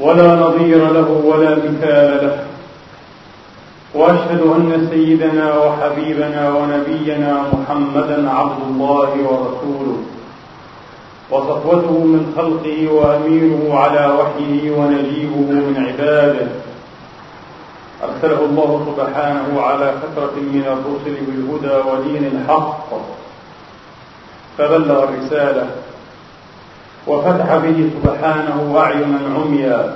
ولا نظير له ولا مثال له. وأشهد أن سيدنا وحبيبنا ونبينا محمدا عبد الله ورسوله. وصفوته من خلقه وأمينه على وحيه ونجيبه من عباده. أرسله الله سبحانه على فترة من الرسل بالهدى ودين الحق. فبلغ الرسالة. وفتح به سبحانه أعينا عميا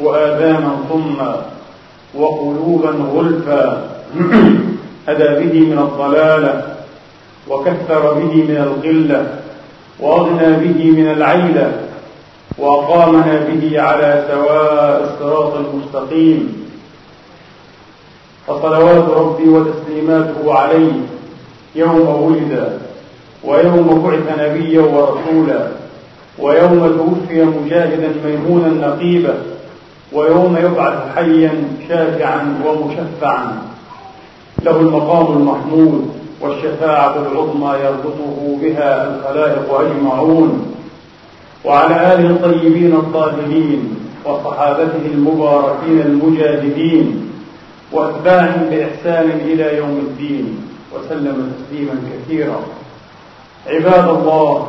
وآذانا صما وقلوبا غلفا هدى به من الضلالة وكثر به من القلة وأغنى به من العيلة وأقامنا به على سواء الصراط المستقيم. فصلوات ربي وتسليماته عليه يوم ولد ويوم بعث نبيا ورسولا. ويوم توفي مجاهدا ميمونا نقيبا ويوم يبعث حيا شافعا ومشفعا. له المقام المحمود والشفاعة العظمى يربطه بها الخلائق أجمعون. وعلى آله الطيبين الطاهرين وصحابته المباركين المجاهدين وأتباعهم بإحسان إلى يوم الدين وسلم تسليما كثيرا. عباد الله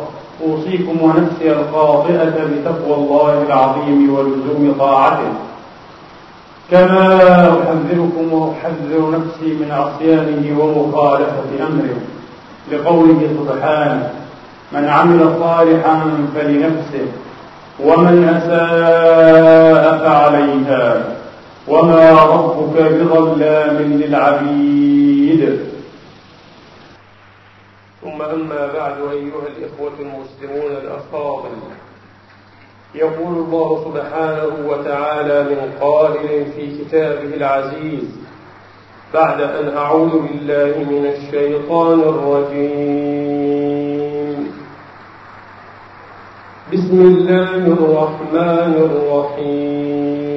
أوصيكم ونفسي الخاطئة بتقوى الله العظيم ولزوم طاعته. كما أحذركم وأحذر نفسي من عصيانه ومخالفة أمره لقوله سبحانه من عمل صالحا فلنفسه ومن أساء فعليها وما ربك بظلام للعبيد. ثم أما بعد أيها الإخوة المسلمون الأفاضل يقول الله سبحانه وتعالى من قائل في كتابه العزيز بعد أن أعوذ بالله من الشيطان الرجيم. بسم الله الرحمن الرحيم.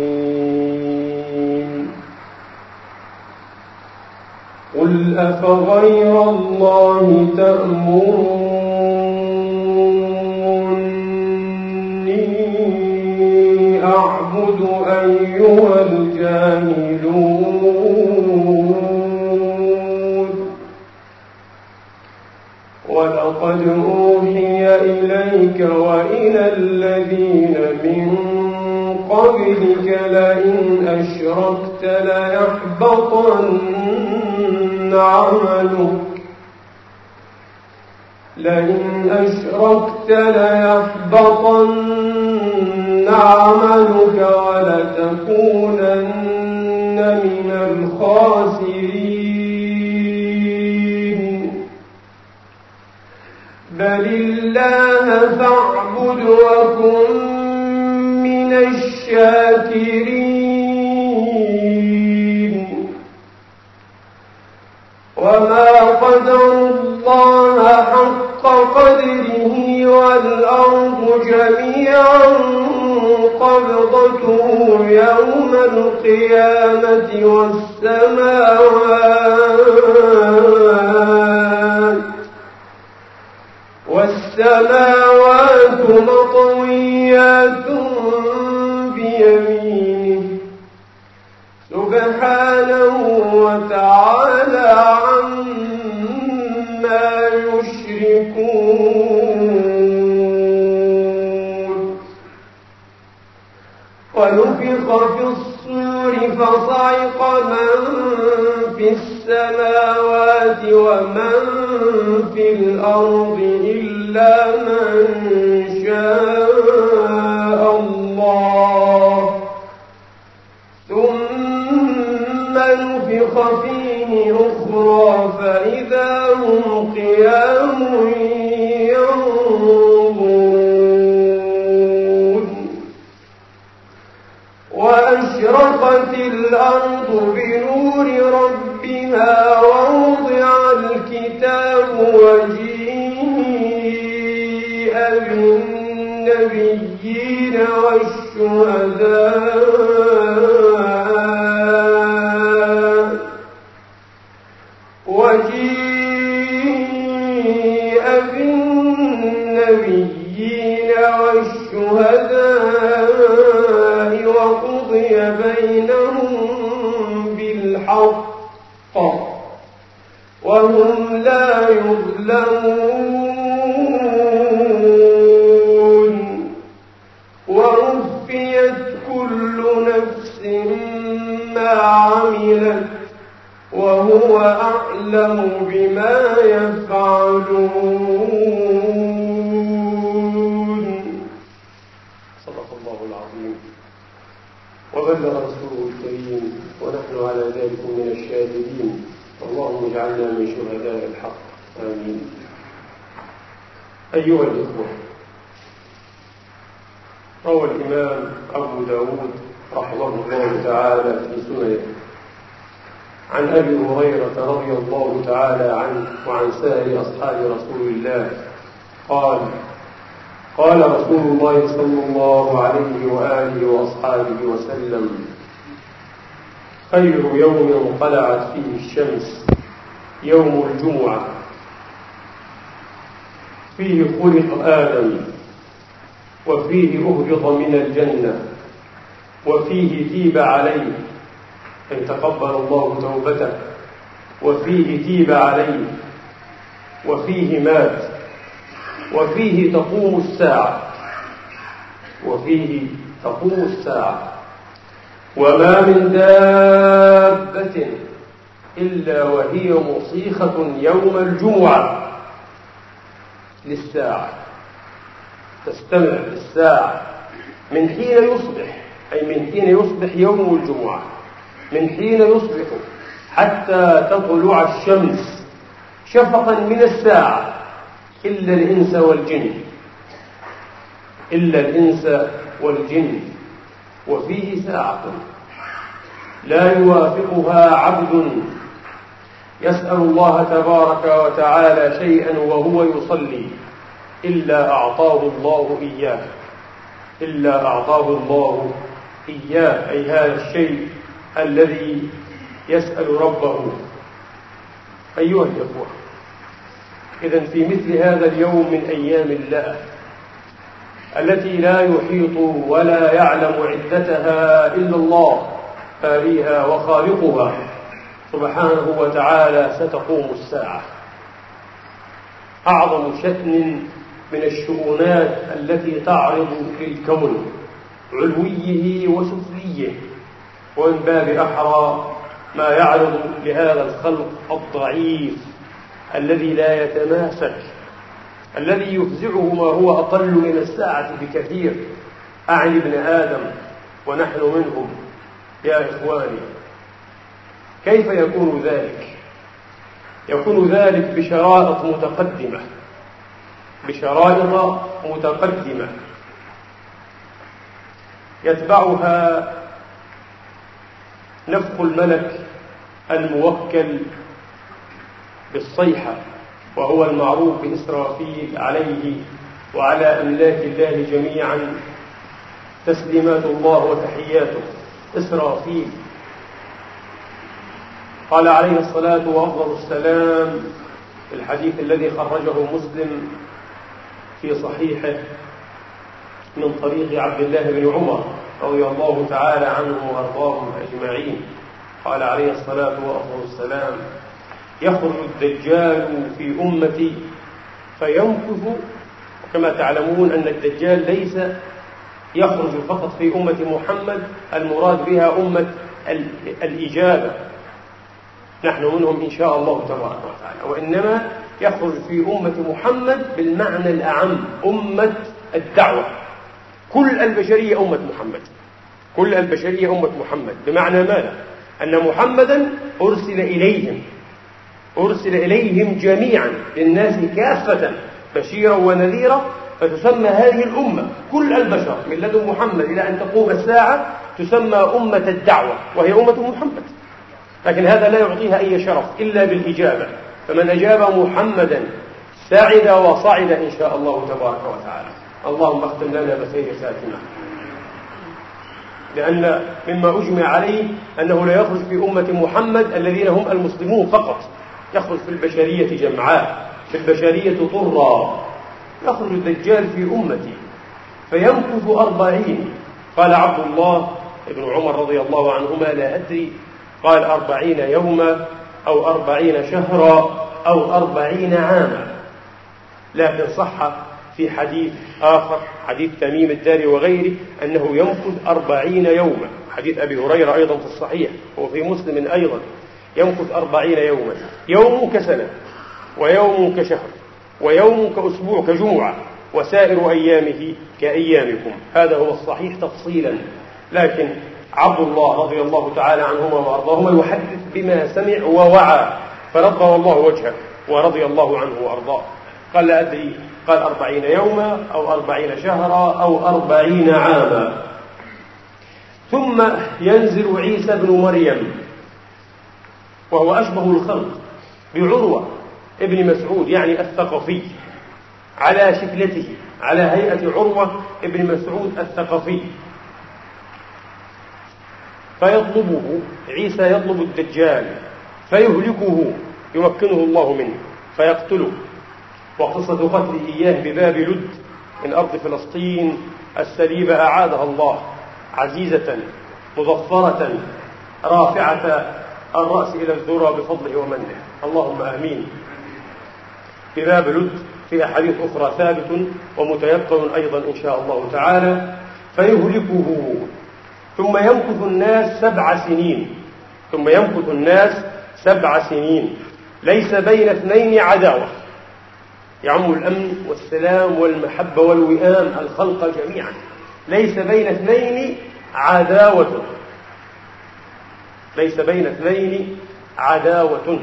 قل أفغير الله تأمروني أعبد أيها الجاهلون ولقد أوحي إليك وإلى الذين من قبلك لئن أشركت ليحبطن عملك لئن أشركت ليحبطن عملك ولتكونن من الخاسرين. بل الله فاعبد وكن من الشاكرين. وما قدر الله حق قدره والأرض جميعا قبضته يوم القيامة والسماوات والسماوات مطويات سبحانه وتعالى عما يشركون. ونفخ في الصور فصعق من في السماوات ومن في الأرض إلا من شاء. نفخ فيه أخرى فإذا هم قيام ينظرون. وأشرقت الأرض بنور ربها ووضع الكتاب وجيء بالنبيين والشهداء. خير يوم طلعت فيه الشمس يوم الجمعة. فيه خلق آدم وفيه أهبط من الجنة وفيه تيب عليه. أي تقبل الله توبته. وفيه تيب عليه. وفيه مات. وفيه تقوم الساعة. وفيه تقوم الساعة. وما من دابة إلا وهي مصيخة يوم الجمعة للساعة. تستمع للساعة. من حين يصبح أي من حين يصبح يوم الجمعة. من حين يصبح حتى تطلع الشمس شفقا من الساعة. إلا الإنس والجن. إلا الإنس والجن. وفيه ساعة لا يوافقها عبد يسأل الله تبارك وتعالى شيئا وهو يصلي إلا أعطاه الله إياه إلا أعطاه الله إياه أي هذا الشيء الذي يسأل ربه. أيها الإخوة إذا في مثل هذا اليوم من أيام الله التي لا يحيط ولا يعلم عدتها إلا الله باريها وخالقها سبحانه وتعالى ستقوم الساعة. أعظم شأن من الشؤونات التي تعرض للكون علويه وسفليه. ومن باب أحرى ما يعرض لهذا الخلق الضعيف الذي لا يتماسك الذي يفزعه ما هو أقل من الساعة بكثير. أعني ابن آدم ونحن منهم يا إخواني كيف يكون ذلك؟ يكون ذلك بشرائط متقدمة. بشرائط متقدمة. يتبعها نفخ الملك الموكل بالصيحة. وهو المعروف بإسرافيل عليه وعلى أملاك الله جميعا. تسليمات الله وتحياته. إسرافيل. قال عليه الصلاة وأفضل السلام في الحديث الذي خرجه مسلم في صحيحه من طريق عبد الله بن عمر رضي الله تعالى عنهم وأرضاهم أجمعين. قال عليه الصلاة وأفضل السلام. يخرج الدجال في أمتي فيمكث كما تعلمون أن الدجال ليس يخرج فقط في أمة محمد المراد بها أمة الإجابة. نحن منهم إن شاء الله تبارك وتعالى. وإنما يخرج في أمة محمد بالمعنى الأعم أمة الدعوة. كل البشرية أمة محمد. كل البشرية أمة محمد. بمعنى ماذا؟ أن محمدا أرسل إليهم. أرسل إليهم جميعا للناس كافة بشيرا ونذيرا فتسمى هذه الأمة كل البشر من لدن محمد إلى أن تقوم الساعة تسمى أمة الدعوة وهي أمة محمد. لكن هذا لا يعطيها أي شرف إلا بالإجابة. فمن أجاب محمدا سعد وصعد إن شاء الله تبارك وتعالى. اللهم اختم لنا بخير خاتمة لأن مما أجمع عليه أنه لا يخرج في أمة محمد الذين هم المسلمون فقط. يخرج في البشرية جمعاء في البشرية طرا. يخرج الدجال في أمتي فيمكث أربعين. قال عبد الله بن عمر رضي الله عنهما لا أدري. قال أربعين يوما أو أربعين شهرا أو أربعين عاما. لكن صح في حديث آخر حديث تميم الداري وغيره أنه يمكث أربعين يوما. حديث أبي هريرة أيضا في الصحيح وفي مسلم أيضا. يمكث أربعين يوما. يوم كسنة ويوم كشهر ويوم كأسبوع كجمعة وسائر أيامه كأيامكم. هذا هو الصحيح تفصيلا. لكن عبد الله رضي الله تعالى عنهما وأرضاهما يحدث بما سمع ووعى فرضى الله وجهه ورضي الله عنه وأرضاه. قال لا أدري قال أربعين يوما أو أربعين شهرا أو أربعين عاما. ثم ينزل عيسى بن مريم وهو أشبه الخلق بعروة ابن مسعود يعني الثقفي على شكلته على هيئة عروة ابن مسعود الثقفي. فيطلبه عيسى يطلب الدجال فيهلكه يمكنه الله منه فيقتله. وقصة قتله إياه بباب لد من أرض فلسطين السليبة أعادها الله عزيزة مظفرة رافعة الرأس إلى الذرى بفضله ومنه. اللهم آمين. بباب لد في أحاديث أخرى ثابت ومتيقن أيضا إن شاء الله تعالى فيهلكه. ثم يمكث الناس سبع سنين. ثم يمكث الناس سبع سنين. ليس بين اثنين عداوة. يعم الأمن والسلام والمحبة والوئام الخلق جميعا. ليس بين اثنين عداوة. ليس بين اثنين عداوة.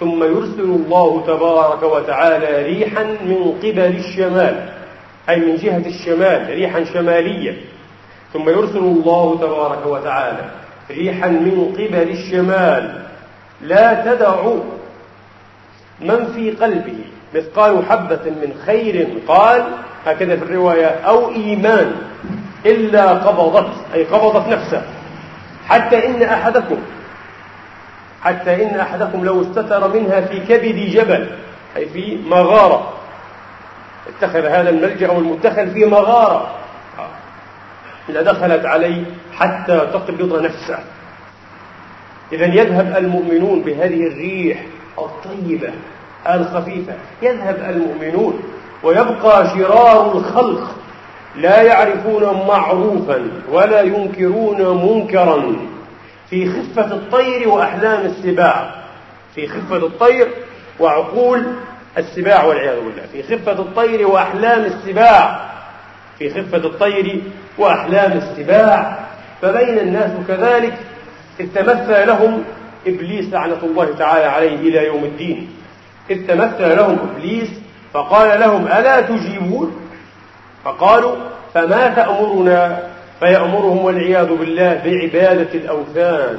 ثم يرسل الله تبارك وتعالى ريحا من قبل الشمال أي من جهة الشمال ريحا شمالية. ثم يرسل الله تبارك وتعالى ريحا من قبل الشمال. لا تدع من في قلبه مثقال حبة من خير قال هكذا في الرواية أو إيمان إلا قبضت أي قبضت نفسه. حتى إن أحدكم حتى إن أحدكم لو استتر منها في كبد جبل أي في مغارة. اتخذ هذا الملجأ أو المتخذ في مغارة. لدخلت عليه حتى تقبض نفسه. إذا يذهب المؤمنون بهذه الريح الطيبة الخفيفة يذهب المؤمنون ويبقى شرار الخلق. لا يعرفون معروفا ولا ينكرون منكرا. في خفة الطير وأحلام السباع. في خفة الطير وعقول السباع والعياذ بالله. في خفة الطير وأحلام السباع. في خفة الطير وأحلام السباع. فبين الناس كذلك إذ تمثل لهم إبليس لعنة الله تعالى عليه إلى يوم الدين. إذ تمثل لهم إبليس فقال لهم ألا تجيبون؟ فقالوا فما تأمرنا فيأمرهم والعياذ بالله بعبادة الأوثان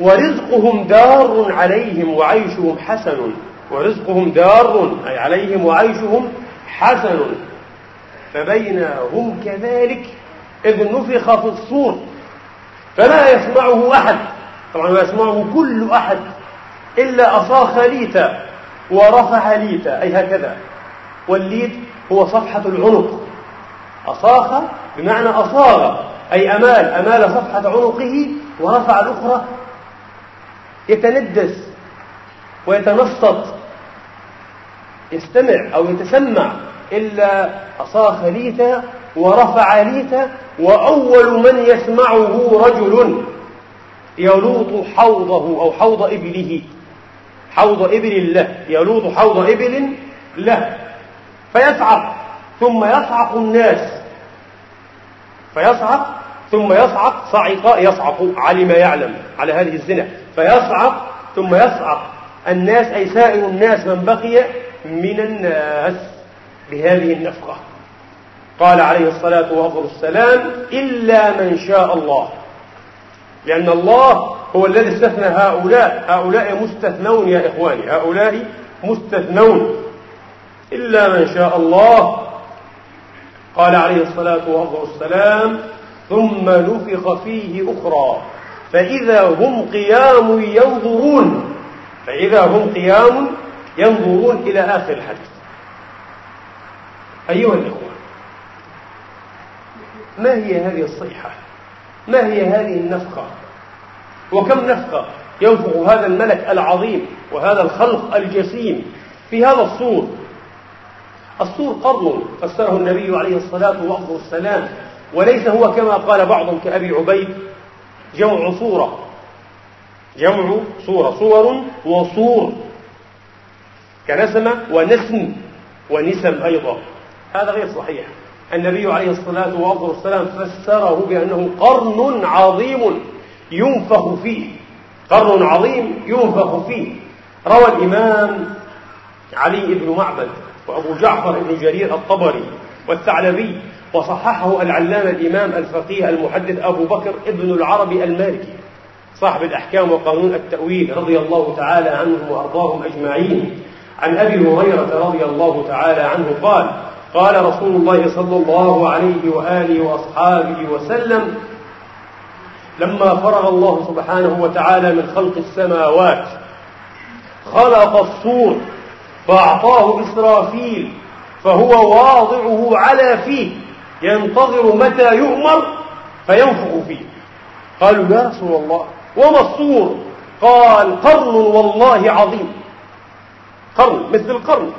ورزقهم دار عليهم وعيشهم حسن ورزقهم دار أي عليهم وعيشهم حسن فبين هم كذلك إذ نفخ في الصور فلا يسمعه أحد طبعا لا يسمعه كل أحد إلا أصاخ ليتا ورفع ليتا أي هكذا والليت هو صفحة العنق. أصاخ بمعنى أصاغ أي أمال أمال صفحة عنقه ورفع الأخرى. يتندس ويتنصت. يستمع أو يتسمع إلا أصاخ ليتا ورفع ليتا وأول من يسمعه رجل يلوط حوضه أو حوض إبله. حوض إبل له يلوط حوض إبل له. فيصعق ثم يصعق الناس. فيصعق ثم يصعق صعق يصعق علم يعلم على هذه الزنا. فيصعق ثم يصعق الناس أي سائر الناس من بقي من الناس بهذه النفقة. قال عليه الصلاة والسلام إلا من شاء الله. لأن الله هو الذي استثنى هؤلاء. هؤلاء مستثنون يا إخواني. هؤلاء مستثنون. إلا من شاء الله. قال عليه الصلاة والسلام ثم نفخ فيه أخرى فإذا هم قيام ينظرون فإذا هم قيام ينظرون إلى آخر الحديث. أيها الإخوة ما هي هذه الصيحة؟ ما هي هذه النفخة؟ وكم نفخة ينفخ هذا الملك العظيم وهذا الخلق الجسيم في هذا الصور؟ الصور قرن فسره النبي عليه الصلاة والسلام وليس هو كما قال بعضهم كأبي عبيد جمع صورة. جمع صورة صور وصور. كنسمة ونسم ونسم أيضا. هذا غير صحيح. النبي عليه الصلاة والسلام فسره بأنه قرن عظيم ينفخ فيه. قرن عظيم ينفخ فيه. روى الإمام علي بن معبد. وأبو جعفر بن جرير الطبري والثعلبي وصححه العلامة الإمام الفقيه المحدث أبو بكر ابن العربي المالكي صاحب الأحكام وقانون التأويل رضي الله تعالى عنهم وأرضاهم أجمعين. عن أبي هريرة رضي الله تعالى عنه قال قال رسول الله صلى الله عليه وآله وأصحابه وسلم لما فرغ الله سبحانه وتعالى من خلق السماوات خلق الصور فأعطاه إسرافيل فهو واضعه على فيه ينتظر متى يؤمر فينفخ فيه قالوا يا رسول الله وما الصور قال قرن والله عظيم قرن مثل القرن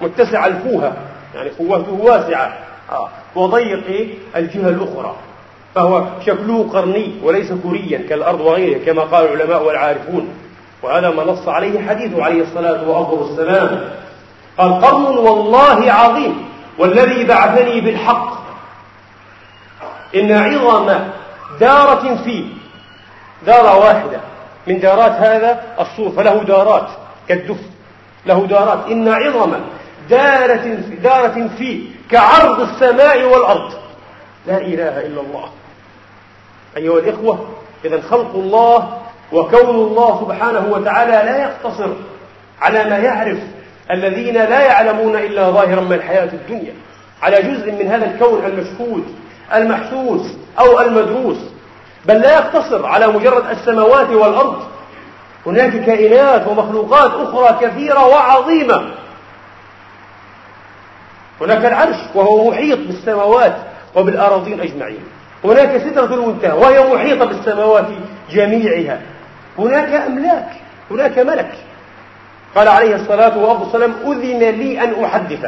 متسع الفوهة يعني فوهته واسعة آه. وضيق إيه؟ الجهة الأخرى فهو شكله قرني وليس كريا كالأرض وغيرها كما قال العلماء والعارفون وهذا ما نص عليه حديث عليه الصلاة والسلام. قال قرن والله عظيم والذي بعثني بالحق. إن عظم دارة فيه دارة واحدة من دارات هذا الصور فله دارات كالدف له دارات. إن عظم دارة دارة فيه كعرض السماء والأرض. لا إله إلا الله. أيها الإخوة إذا خلق الله وكون الله سبحانه وتعالى لا يقتصر على ما يعرف الذين لا يعلمون إلا ظاهرا من الحياة الدنيا على جزء من هذا الكون المشهود المحسوس أو المدروس بل لا يقتصر على مجرد السماوات والأرض. هناك كائنات ومخلوقات أخرى كثيرة وعظيمة. هناك العرش وهو محيط بالسماوات وبالأراضين أجمعين. هناك سدرة المنتهى وهي محيطة بالسماوات جميعها. هناك أملاك هناك ملك. قال عليه الصلاة والسلام أذن لي أن أحدث.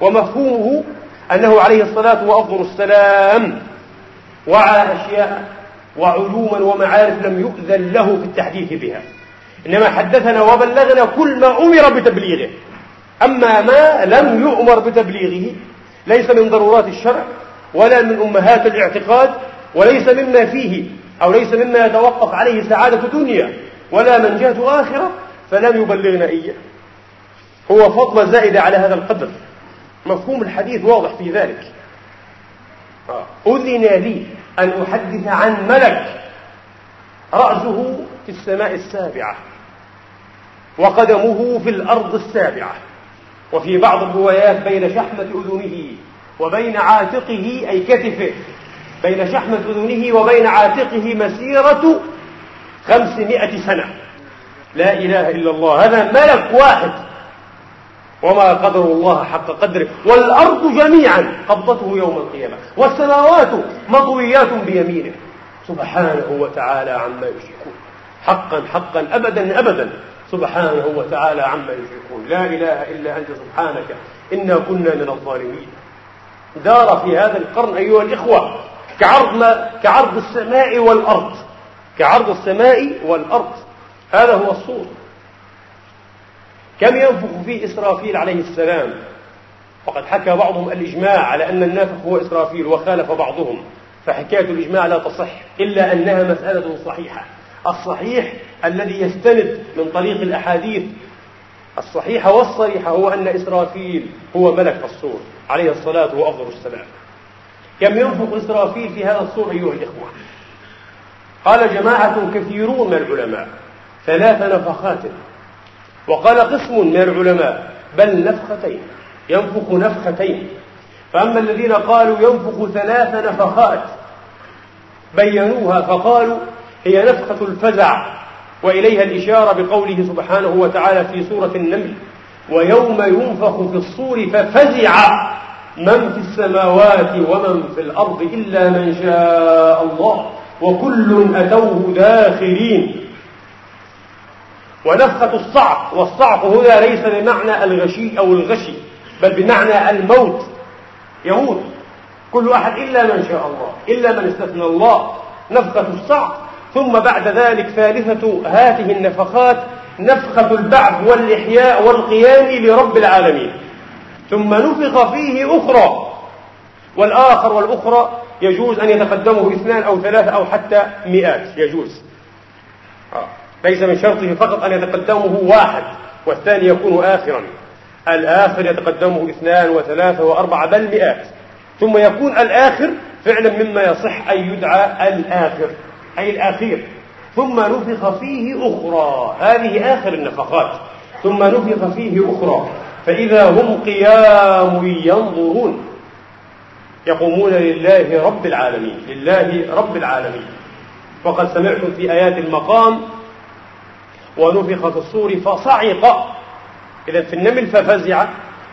ومفهومه أنه عليه الصلاة والسلام وعى أشياء وعلوما ومعارف لم يؤذن له في التحديث بها. إنما حدثنا وبلغنا كل ما أمر بتبليغه. أما ما لم يؤمر بتبليغه ليس من ضرورات الشرع ولا من أمهات الاعتقاد وليس مما فيه أو ليس مما يتوقف عليه سعادة دنيا ولا منجاة آخرة فلم يبلغنا إياه. هو فضل زائدة على هذا القدر. مفهوم الحديث واضح في ذلك. آه. أذن لي أن أحدث عن ملك رأسه في السماء السابعة وقدمه في الأرض السابعة. وفي بعض الروايات بين شحمة أذنه وبين عاتقه أي كتفه. بين شحمة أذنه وبين عاتقه مسيرة خمسمائة سنة. لا إله إلا الله. هذا ملك واحد. وما قدر الله حق قدره. والأرض جميعا قبضته يوم القيامة. والسماوات مطويات بيمينه. سبحانه وتعالى عما يشركون. حقا حقا أبدا أبدا. سبحانه وتعالى عما يشركون. لا إله إلا أنت سبحانك. إنا كنا من الظالمين. دار في هذا القرن أيها الإخوة. كعرض, كعرض السماء والأرض. كعرض السماء والأرض. هذا هو الصور. كم ينفخ فيه إسرافيل عليه السلام؟ وقد حكى بعضهم الإجماع على أن النافخ هو إسرافيل وخالف بعضهم. فحكاية الإجماع لا تصح إلا أنها مسألة صحيحة. الصحيح الذي يستند من طريق الأحاديث. الصحيح والصريح هو أن إسرافيل هو ملك الصور عليه الصلاة وأفضل السلام. كم ينفق إسرافيل في هذا الصور أيها الإخوة؟ قال جماعة كثيرون من العلماء ثلاث نفخات. وقال قسم من العلماء بل نفختين ينفخ نفختين. فأما الذين قالوا ينفخ ثلاث نفخات بينوها فقالوا هي نفخة الفزع وإليها الإشارة بقوله سبحانه وتعالى في سورة النمل ويوم ينفخ في الصور ففزع من في السماوات ومن في الأرض إلا من شاء الله وكل أتوه داخلين. ونفخة الصعق والصعق هنا ليس بمعنى الغشي أو الغشي بل بمعنى الموت. يموت. كل أحد إلا من شاء الله إلا من استثنى الله. نفخة الصعق. ثم بعد ذلك ثالثة هذه النفخات نفخة البعث والإحياء والقيام لرب العالمين. ثم نفخ فيه أخرى. والآخر والأخرى يجوز أن يتقدمه اثنان أو ثلاثة أو حتى مئات. يجوز. آه. ليس من شرطه فقط أن يتقدمه واحد والثاني يكون آخرا. الآخر يتقدمه اثنان وثلاثة وأربعة بل مئات. ثم يكون الآخر فعلا مما يصح أن يدعى الآخر أي الأخير. ثم نفخ فيه أخرى. هذه آخر النفخات. ثم نفخ فيه أخرى. فإذا هم قيام ينظرون. يقومون لله رب العالمين لله رب العالمين. وقد سمعتم في آيات المقام ونفخ في الصور فصعق. إذا في النمل ففزع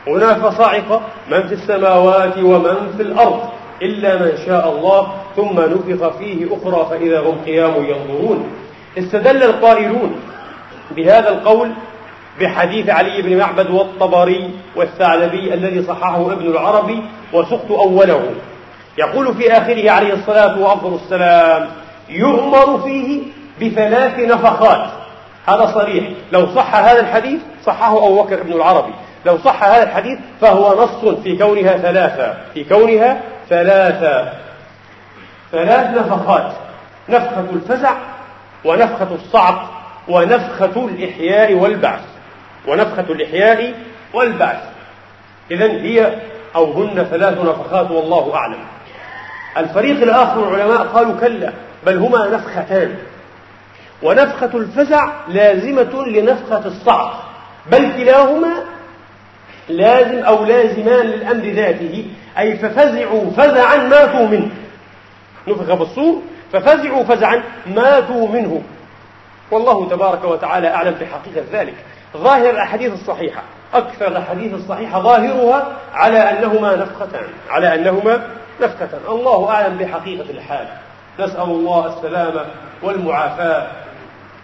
هنا فصعق. من في السماوات ومن في الأرض إلا من شاء الله ثم نفخ فيه أخرى فإذا هم قيام ينظرون. استدل القائلون بهذا القول بحديث علي بن معبد والطبري والثعلبي الذي صححه ابن العربي وسقت أوله. يقول في آخره عليه الصلاة وأفضل السلام يؤمر فيه بثلاث نفخات. هذا صريح. لو صح هذا الحديث صححه أبو بكر ابن العربي. لو صح هذا الحديث فهو نص في كونها ثلاثة. في كونها ثلاثة. ثلاث نفخات نفخة الفزع ونفخة الصعق ونفخة الإحياء والبعث. ونفخة الإحياء والبعث. إذا هي أو هن ثلاث نفخات والله أعلم. الفريق الآخر العلماء قالوا كلا بل هما نفختان. ونفخة الفزع لازمة لنفخة الصعق بل كلاهما لازم أو لازمان للأمر ذاته أي ففزعوا فزعا ماتوا منه. نفخ بالصور ففزعوا فزعا ماتوا منه. والله تبارك وتعالى أعلم بحقيقة ذلك. ظاهر الأحاديث الصحيحة. أكثر الأحاديث الصحيحة ظاهرها على أنهما نفختان. على أنهما نفختان. الله أعلم بحقيقة الحال. نسأل الله السلامة والمعافاة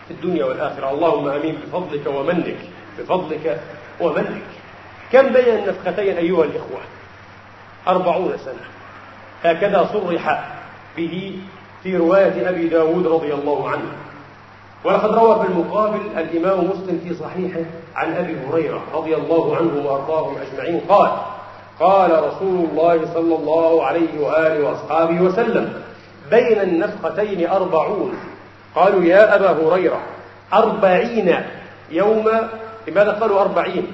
في الدنيا والآخرة. اللهم أمين بفضلك ومنك. بفضلك ومنك. كم بين النفختين أيها الإخوة؟ أربعون سنة. هكذا صرح به في رواية أبي داود رضي الله عنه. ولقد روى في المقابل الإمام مسلم في صحيحه عن أبي هريرة رضي الله عنه وأرضاهم أجمعين قال قال رسول الله صلى الله عليه وآله وأصحابه وسلم بين النفختين أربعون. قالوا يا أبا هريرة أربعين يوم لماذا قالوا أربعين؟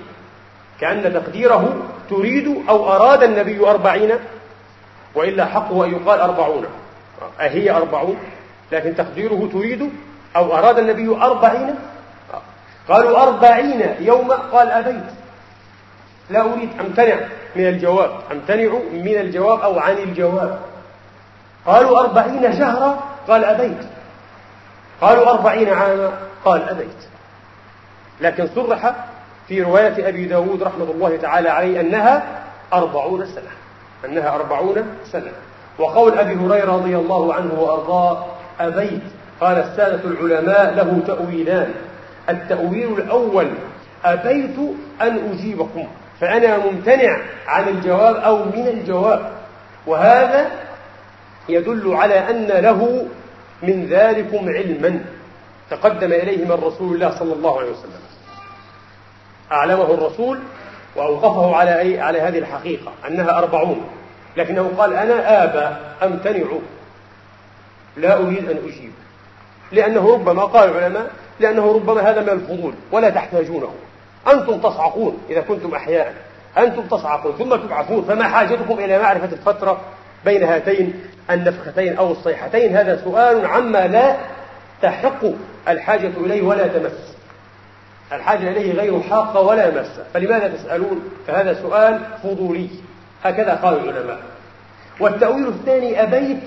كأن تقديره تريد أو أراد النبي أربعين وإلا حقه أن يقال أربعون. أهي أربعون لكن تقديره تريد أو أراد النبي أربعين؟ قالوا أربعين يوما قال أبيت. لا أريد أمتنع من الجواب. أمتنع من الجواب أو عن الجواب. قالوا أربعين شهرا؟ قال أبيت. قالوا أربعين عاما؟ قال أبيت. لكن صرح في رواية أبي داود رحمة الله تعالى عليه أنها أربعون سنة. أنها أربعون سنة. وقول أبي هريرة رضي الله عنه وأرضاه أبيت. قال السادة العلماء له تأويلان. التأويل الأول أبيت أن أجيبكم فأنا ممتنع عن الجواب أو من الجواب. وهذا يدل على أن له من ذلكم علما. تقدم إليه من رسول الله صلى الله عليه وسلم. أعلمه الرسول وأوقفه على أي على هذه الحقيقة أنها أربعون. لكنه قال أنا آبى أمتنع. لا أريد أن أجيب. لأنه ربما قال العلماء لأنه ربما هذا من الفضول ولا تحتاجونه. أنتم تصعقون إذا كنتم أحياء. أنتم تصعقون ثم تبعثون. فما حاجتكم إلى معرفة الفترة بين هاتين النفختين أو الصيحتين؟ هذا سؤال عما لا تحق الحاجة إليه ولا تمس. الحاجة إليه غير حاقة ولا مسة فلماذا تسألون؟ فهذا سؤال فضولي. هكذا قال العلماء. والتأويل الثاني أبيت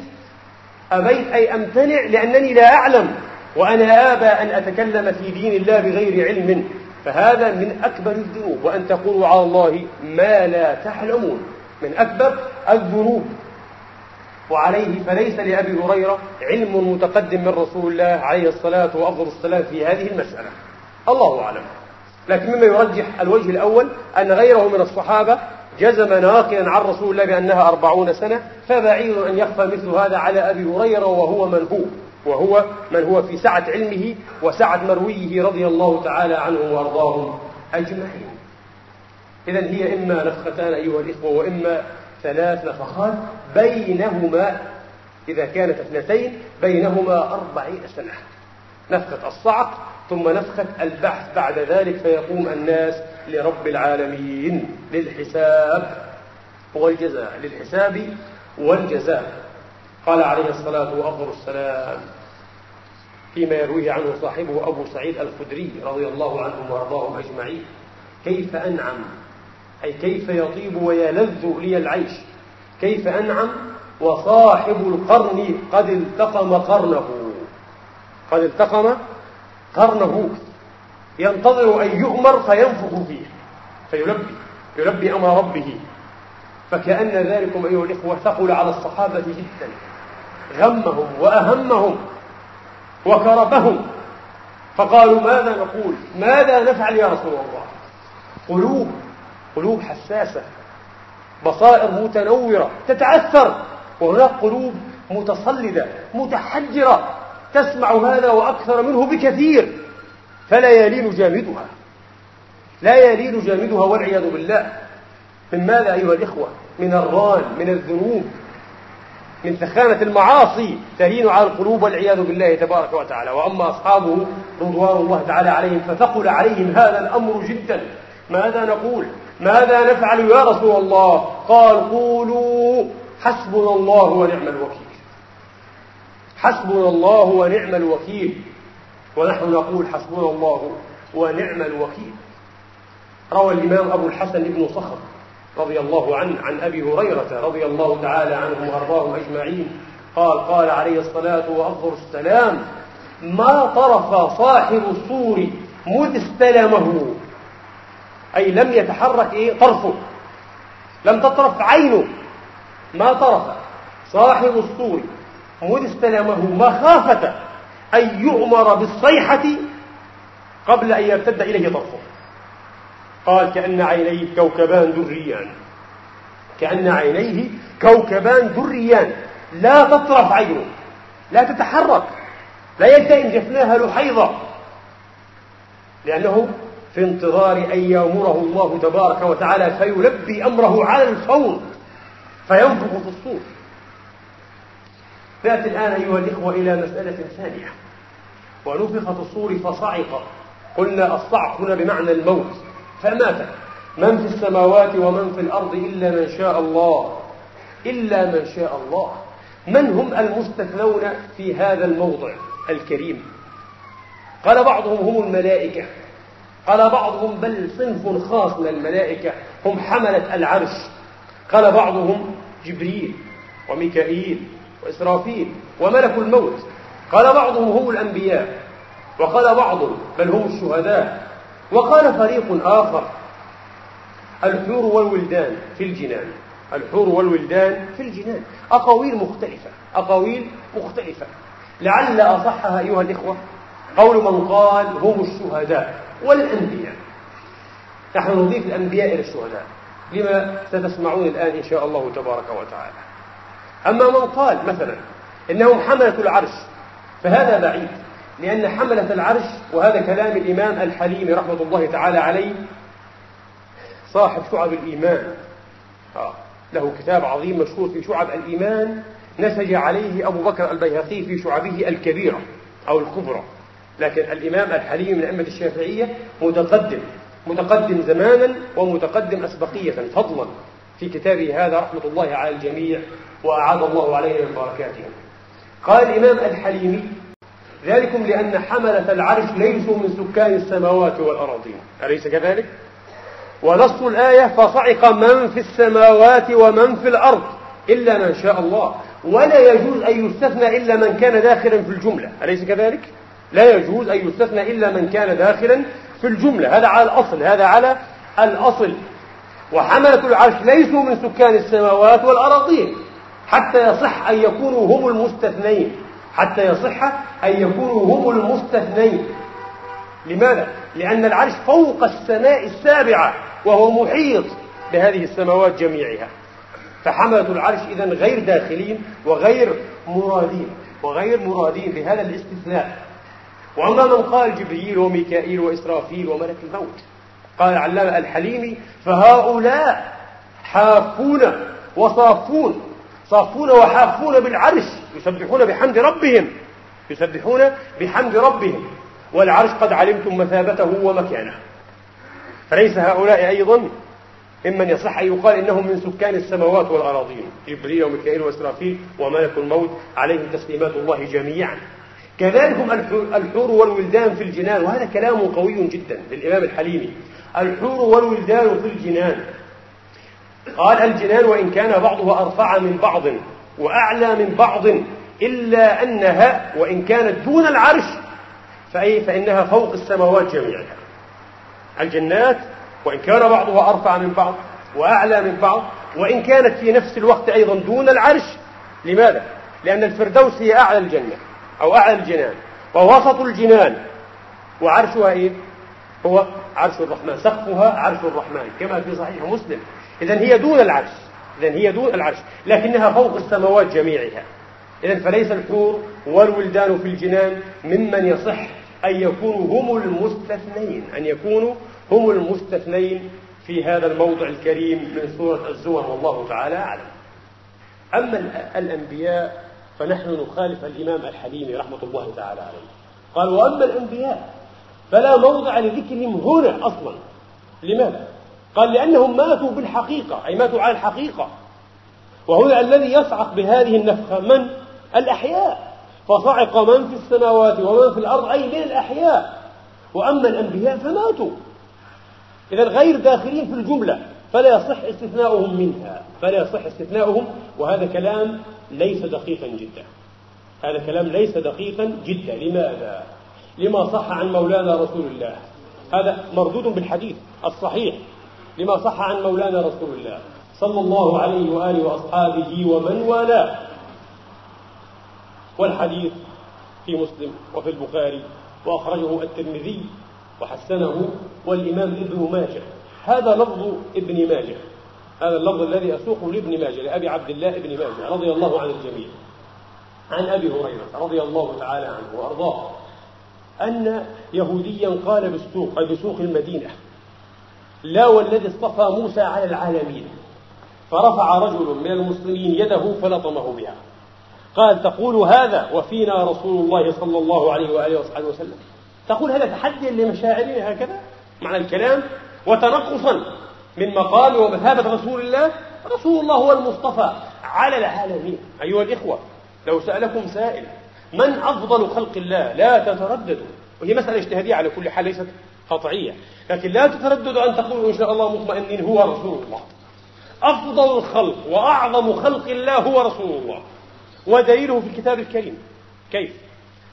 أبيت أي أمتنع لأنني لا أعلم وأنا آبى أن أتكلم في دين الله بغير علم. فهذا من أكبر الذنوب وأن تقولوا على الله ما لا تعلمون من أكبر الذنوب. وعليه فليس لأبي هريرة علم متقدم من رسول الله عليه الصلاة وأفضل السلام في هذه المسألة. الله أعلم. لكن مما يرجح الوجه الأول أن غيره من الصحابة جزم ناقلا عن رسول الله بأنها أربعون سنة فبعيد أن يخفى مثل هذا على أبي هريرة وهو من هو وهو من هو في سعة علمه وسعة مرويه رضي الله تعالى عنهم وأرضاهم أجمعين. إذا هي إما نفختان أيها الإخوة وإما ثلاث نفخات بينهما إذا كانت اثنتين بينهما أربعين سنة. نفخة الصعق ثم نفخة البحث بعد ذلك فيقوم الناس لرب العالمين للحساب والجزاء للحساب والجزاء. قال عليه الصلاة وأفضل السلام فيما يرويه عنه صاحبه أبو سعيد الخدري رضي الله عنهم وأرضاهم أجمعين. كيف أنعم؟ أي كيف يطيب ويلذ لي العيش؟ كيف أنعم؟ وصاحب القرن قد التقم قرنه. قد التقم قرنه. ينتظر أن يؤمر فينفخ فيه فيلبي يلبي أمر ربه. فكأن ذلكم أيها الإخوة ثقل على الصحابة جدا. غمهم وأهمهم وكربهم. فقالوا ماذا نقول؟ ماذا نفعل يا رسول الله؟ قلوب قلوب حساسة. بصائر متنورة تتعثر. وهناك قلوب متصلدة متحجرة. تسمع هذا وأكثر منه بكثير. فلا يلين جامدها. لا يلين جامدها والعياذ بالله. من ماذا أيها الإخوة؟ من الران من الذنوب من ثخانة المعاصي تهين على القلوب والعياذ بالله تبارك وتعالى. وأما أصحابه رضوان الله تعالى عليهم فثقل عليهم هذا الأمر جدا. ماذا نقول؟ ماذا نفعل يا رسول الله؟ قال قولوا حسبنا الله ونعم الوكيل. حسبنا الله ونعم الوكيل. ونحن نقول حسبنا الله ونعم الوكيل. روى الإمام أبو الحسن بن صخر رضي الله عنه عن أبي هريرة رضي الله تعالى عنهم وأرضاهم أجمعين قال قال عليه الصلاة وأفضل السلام ما طرف صاحب الصور مذ استلمه أي لم يتحرك إيه طرفه لم تطرف عينه. ما طرف صاحب الصور مذ استلمه مخافة أن يؤمر بالصيحة قبل أن يرتد إليه طرفه. قال كأن عينيه كوكبان دريان. كأن عينيه كوكبان دريان. لا تطرف عينه لا تتحرك لا يلتئم جفناها لحيظة. لأنه في انتظار أن يأمره الله تبارك وتعالى فيلبي أمره على الفور فينفخ في الصور. نأتي الآن أيها الإخوة إلى مسألة ثانية. ونفخ في الصور فصعق قلنا الصعق هنا بمعنى الموت. فمات. من في السماوات ومن في الأرض إلا من شاء الله. إلا من شاء الله. من هم المستثنون في هذا الموضع الكريم؟ قال بعضهم هم الملائكة. قال بعضهم بل صنف خاص من الملائكة. هم حملة العرش. قال بعضهم جبريل وميكائيل وإسرافيل وملك الموت. قال بعضهم هم الأنبياء وقال بعضهم بل هم الشهداء. وقال فريق آخر الحور والولدان في الجنان. الحور والولدان في الجنان. أقاويل مختلفة أقاويل مختلفة. لعل أصحها أيها الإخوة قول من قال هم الشهداء والأنبياء. نحن نضيف الأنبياء إلى الشهداء لما ستسمعون الآن إن شاء الله تبارك وتعالى. أما من قال مثلا إنهم حملة العرش فهذا بعيد لأن حملة العرش وهذا كلام الإمام الحليم رحمة الله تعالى عليه صاحب شعب الإيمان آه. له كتاب عظيم مشهور في شعب الإيمان نسج عليه أبو بكر البيهقي في شعبه الكبيرة أو الكبرى لكن الإمام الحليم من أئمة الشافعية متقدم متقدم زمانا ومتقدم أسبقية فضلا في كتابه هذا رحمة الله على الجميع وأعاد الله علينا من بركاته. قال الإمام الحليمي ذلكم لأن حملة العرش ليسوا من سكان السماوات والأراضين. أليس كذلك؟ ونص الآية فصعق من في السماوات ومن في الأرض إلا من شاء الله. ولا يجوز أن يستثنى إلا من كان داخلا في الجملة. أليس كذلك؟ لا يجوز أن يستثنى إلا من كان داخلا في الجملة. هذا على الأصل هذا على الأصل. وحملة العرش ليسوا من سكان السماوات والأراضين حتى يصح أن يكونوا هم المستثنين حتى يصح أن يكونوا هم المستثنين لماذا؟ لأن العرش فوق السماء السابعة وهو محيط بهذه السماوات جميعها. فحملة العرش إذا غير داخلين وغير مرادين وغير مرادين بهذا الاستثناء. وأما من قال جبريل وميكائيل وإسرافيل وملك الموت قال العلامة الحليمي فهؤلاء حافون وصافون صافون وحافون بالعرش يسبحون بحمد ربهم يسبحون بحمد ربهم والعرش قد علمتم مثابته ومكانه. فليس هؤلاء أيضا ممن يصح أن يقال إنهم من سكان السماوات والأراضين جبريل وميكائيل وإسرافيل وملك الموت عليهم تسليمات الله جميعا. كذلك الحور والولدان في الجنان وهذا كلام قوي جدا للإمام الحليمي. الحور والولدان في الجنان قال الجنان وإن كان بعضها أرفع من بعض وأعلى من بعض إلا أنها وإن كانت دون العرش فأي فإنها فوق السماوات جميعها الجنات وإن كان بعضها أرفع من بعض وأعلى من بعض وإن كانت في نفس الوقت أيضا دون العرش لماذا؟ لأن الفردوس هي أعلى الجنة أو أعلى الجنان ووسط الجنان وعرشها إيه؟ هو عرش الرحمن سقفها عرش الرحمن كما في صحيح مسلم. إذا هي دون العرش إذا هي دون العرش لكنها فوق السماوات جميعها. إذا فليس الحور والولدان في الجنان ممن يصح أن يكونوا هم المستثنين أن يكونوا هم المستثنين في هذا الموضع الكريم من سورة الزمر والله تعالى أعلم. أما الأنبياء فنحن نخالف الإمام الحليمي رحمة الله تعالى عليه. قال وأما الأنبياء فلا موضع لذكرهم هنا أصلا. لماذا؟ قال لأنهم ماتوا بالحقيقة أي ماتوا على الحقيقة. وهنا الذي يصعق بهذه النفخة من؟ الأحياء. فصعق من في السماوات ومن في الأرض أي من الأحياء. وأما الأنبياء فماتوا. إذا غير داخلين في الجملة. فلا يصح استثناؤهم منها. فلا يصح استثناؤهم. وهذا كلام ليس دقيقا جدا. هذا كلام ليس دقيقا جدا. لماذا؟ لما صح عن مولانا رسول الله. هذا مردود بالحديث الصحيح. لما صح عن مولانا رسول الله. صلى الله عليه وآله وأصحابه ومن والاه. والحديث في مسلم وفي البخاري وأخرجه الترمذي وحسنه والإمام ابن ماجه. هذا لفظ ابن ماجه. هذا اللفظ الذي أسوقه لابن ماجه لأبي عبد الله ابن ماجه رضي الله عن الجميع. عن أبي هريرة رضي الله تعالى عنه وأرضاه. أن يهوديا قال بالسوق أي بسوق المدينة لا والذي اصطفى موسى على العالمين فرفع رجل من المسلمين يده فلطمه بها. قال تقول هذا وفينا رسول الله صلى الله عليه وآله وصحبه وسلم. تقول هذا تحديا لمشاعرنا هكذا معنى الكلام وتنقصا من مقام ومثابة رسول الله. رسول الله هو المصطفى على العالمين. أيها الإخوة لو سألكم سائل من أفضل خلق الله؟ لا تترددوا وهي مسألة اجتهادية على كل حال ليست قطعية لكن لا تترددوا أن تقولوا إن شاء الله مطمئنين هو رسول الله. أفضل الخلق وأعظم خلق الله هو رسول الله. ودليله في الكتاب الكريم. كيف؟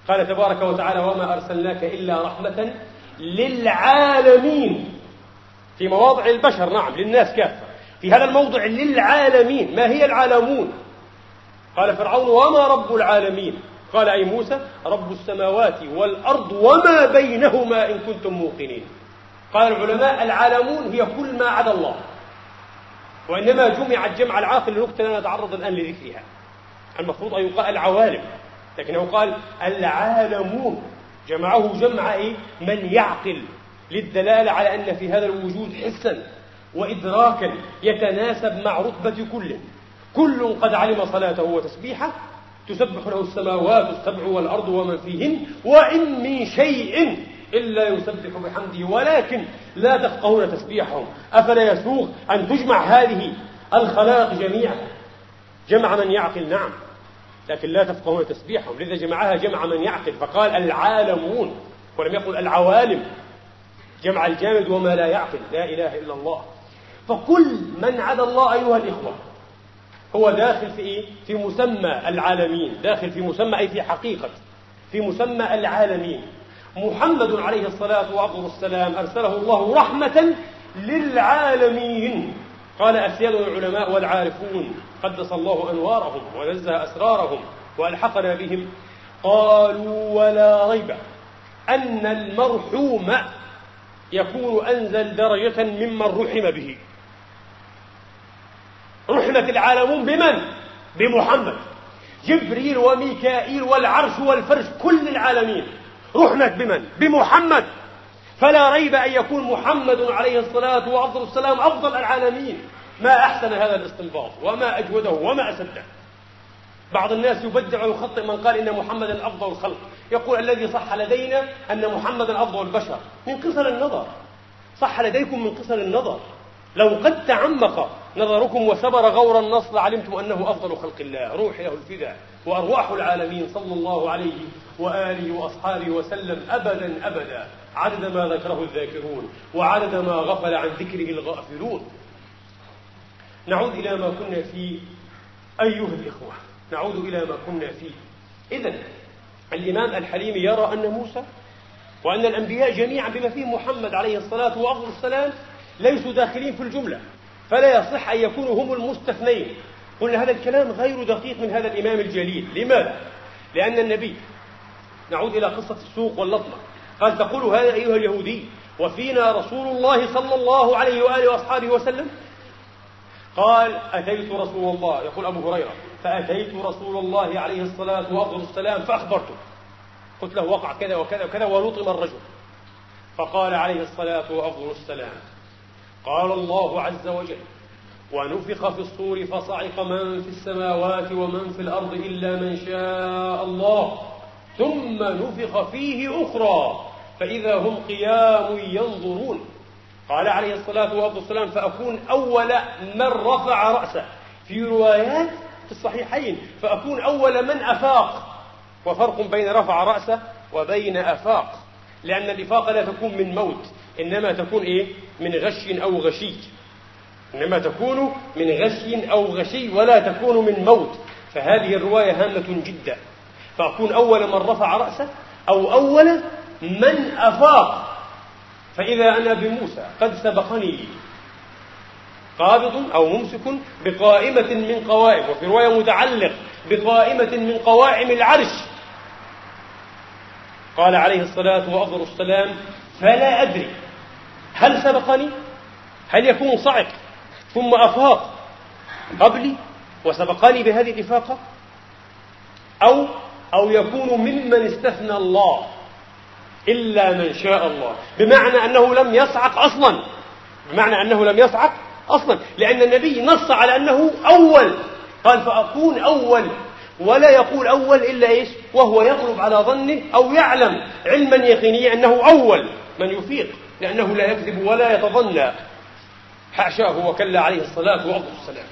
قال تبارك وتعالى وما أرسلناك إلا رحمة للعالمين. في مواضع البشر نعم للناس كافة. في هذا الموضع للعالمين. ما هي العالمون؟ قال فرعون وما رب العالمين؟ قال أي موسى رب السماوات والأرض وما بينهما إن كنتم موقنين. قال العلماء العالمون هي كل ما عدا الله. وإنما جمع الجمع العاقل لنقطة لا نتعرض الآن لذكرها. المفروض أن يقال العوالم لكنه قال العالمون. جمعه جمع إيه؟ من يعقل. للدلالة على أن في هذا الوجود حسا وإدراكا يتناسب مع رتبة كل. كل قد علم صلاته وتسبيحه تسبح له السماوات السبع والأرض ومن فيهن وإن من شيء إلا يسبح بحمده ولكن لا تفقهون تسبيحهم. أفلا يسوغ أن تجمع هذه الخلائق جميعا؟ جمع من يعقل نعم لكن لا تفقهون تسبيحهم. لذا جمعها جمع من يعقل. فقال العالمون ولم يقل العوالم جمع الجامد وما لا يعقل لا إله إلا الله. فكل من عدا الله أيها الإخوة هو داخل في إيه؟ في مسمى العالمين. داخل في مسمى أي في حقيقة. في مسمى العالمين. محمد عليه الصلاة والسلام أرسله الله رحمة للعالمين. قال أسياد العلماء والعارفون قدس الله أنوارهم ونزه أسرارهم وألحقنا بهم. قالوا ولا ريب أن المرحوم يكون أنزل درجة ممن رحم به. رحمت العالمون بمن؟ بمحمد. جبريل وميكائيل والعرش والفرش كل العالمين. رحمت بمن؟ بمحمد. فلا ريب أن يكون محمد عليه الصلاة والسلام أفضل العالمين. ما أحسن هذا الاستنباط وما أجوده وما أسده بعض الناس يبدع ويخطئ من قال إن محمدا أفضل الخلق. يقول الذي صح لدينا أن محمدا أفضل البشر. من قصر النظر. صح لديكم من قصر النظر. لو قد تعمق نظركم وسبر غور النص لعلمتم أنه أفضل خلق الله روح له الفداء وأرواح العالمين صلى الله عليه وآله وأصحابه وسلم أبدا أبدا. عدد ما ذكره الذاكرون وعدد ما غفل عن ذكره الغافلون. نعود إلى ما كنا فيه أيها الإخوة نعود إلى ما كنا فيه. إذا الإمام الحليم يرى أن موسى وأن الأنبياء جميعا بما فيهم محمد عليه الصلاة والسلام ليسوا داخلين في الجملة. فلا يصح أن يكونوا هم المستثنين قلنا هذا الكلام غير دقيق من هذا الإمام الجليل. لماذا؟ لأن النبي نعود إلى قصة السوق واللطمة. قال تقول هذا أيها اليهودي وفينا رسول الله صلى الله عليه وآله وأصحابه وسلم؟ قال أتيت رسول الله. يقول أبو هريرة فأتيت رسول الله عليه الصلاة والسلام فأخبرته. قلت له وقع كذا وكذا وكذا ولطم الرجل. فقال عليه الصلاة والسلام قال الله عز وجل ونفخ في الصور فصعق من في السماوات ومن في الأرض إلا من شاء الله ثم نفخ فيه أخرى فإذا هم قيام ينظرون. قال عليه الصلاة والسلام فأكون أول من رفع رأسه. في روايات في الصحيحين فأكون أول من أفاق. وفرق بين رفع رأسه وبين أفاق لأن الإفاقة لا تكون من موت. إنما تكون إيه؟ من غش أو غشي. إنما تكون من غش أو غشي ولا تكون من موت. فهذه الرواية هامة جدا. فأكون أول من رفع رأسه أو أول من أفاق. فإذا أنا بموسى قد سبقني قابض أو ممسك بقائمة من قوائم. وفي رواية متعلق بقائمة من قوائم العرش. قال عليه الصلاة وأفضل السلام فلا أدري. هل سبقني؟ هل يكون صعق ثم أفاق. قبلي وسبقني بهذه الإفاقة؟ أو أو يكون ممن استثنى الله إلا من شاء الله. بمعنى أنه لم يصعق أصلا. بمعنى أنه لم يصعق أصلا. لأن النبي نص على أنه أول. قال فأكون أول. ولا يقول أول إلا إيش؟ وهو يغلب على ظنه أو يعلم علما يقينيا أنه أول. من يفيق. لأنه لا يكذب ولا يتظنى. حاشاه وكلا عليه الصلاة والسلام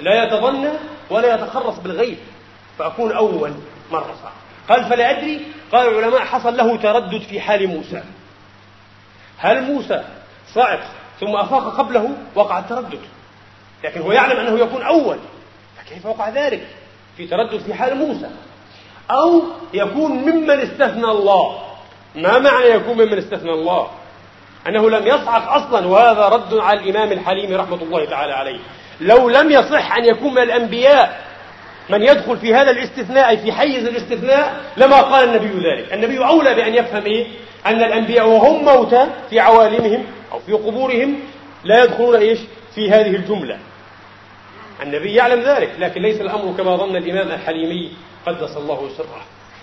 لا يتظنى ولا يتخرص بالغيب. فأكون أول مرة صعب قال فلا أدري. قال العلماء حصل له تردد في حال موسى. هل موسى صعق ثم أفاق قبله؟ وقع التردد. لكن هو يعلم أنه يكون أول. فكيف وقع ذلك؟ في تردد في حال موسى. أو يكون ممن استثنى الله. ما معنى يكون ممن استثنى الله؟ أنه لم يصعق أصلا وهذا رد على الإمام الحليم رحمة الله تعالى عليه. لو لم يصح أن يكون من الأنبياء من يدخل في هذا الاستثناء في حيز الاستثناء لما قال النبي ذلك. النبي أولى بأن يفهم إيه؟ أن الأنبياء وهم موتى في عوالمهم أو في قبورهم لا يدخلون إيش؟ في هذه الجملة. النبي يعلم ذلك لكن ليس الأمر كما ظن الإمام الحليمي قدس الله سره.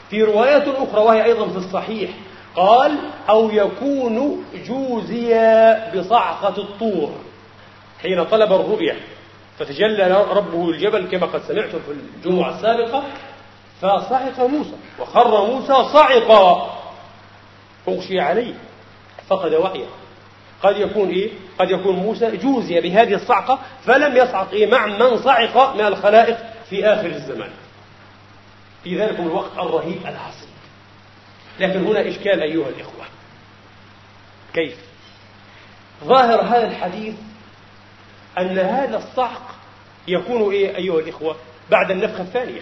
في رواية أخرى وهي أيضا في الصحيح قال أو يكون جوزيا بصعقة الطور حين طلب الرؤية فتجلى ربه الجبل كما قد سمعتم في الجمعة السابقة فصعق موسى وخر موسى صعقا. أغشي عليه فقد وعيه قد يكون إيه؟ قد يكون موسى جوزي بهذه الصعقة فلم يصعق إيه؟ مع من صعق من الخلائق في آخر الزمان. في ذلك الوقت الرهيب العصيب لكن هنا إشكال أيها الإخوة. كيف؟ ظاهر هذا الحديث أن هذا الصعق يكون إيه أيها الإخوة؟ بعد النفخة الثانية.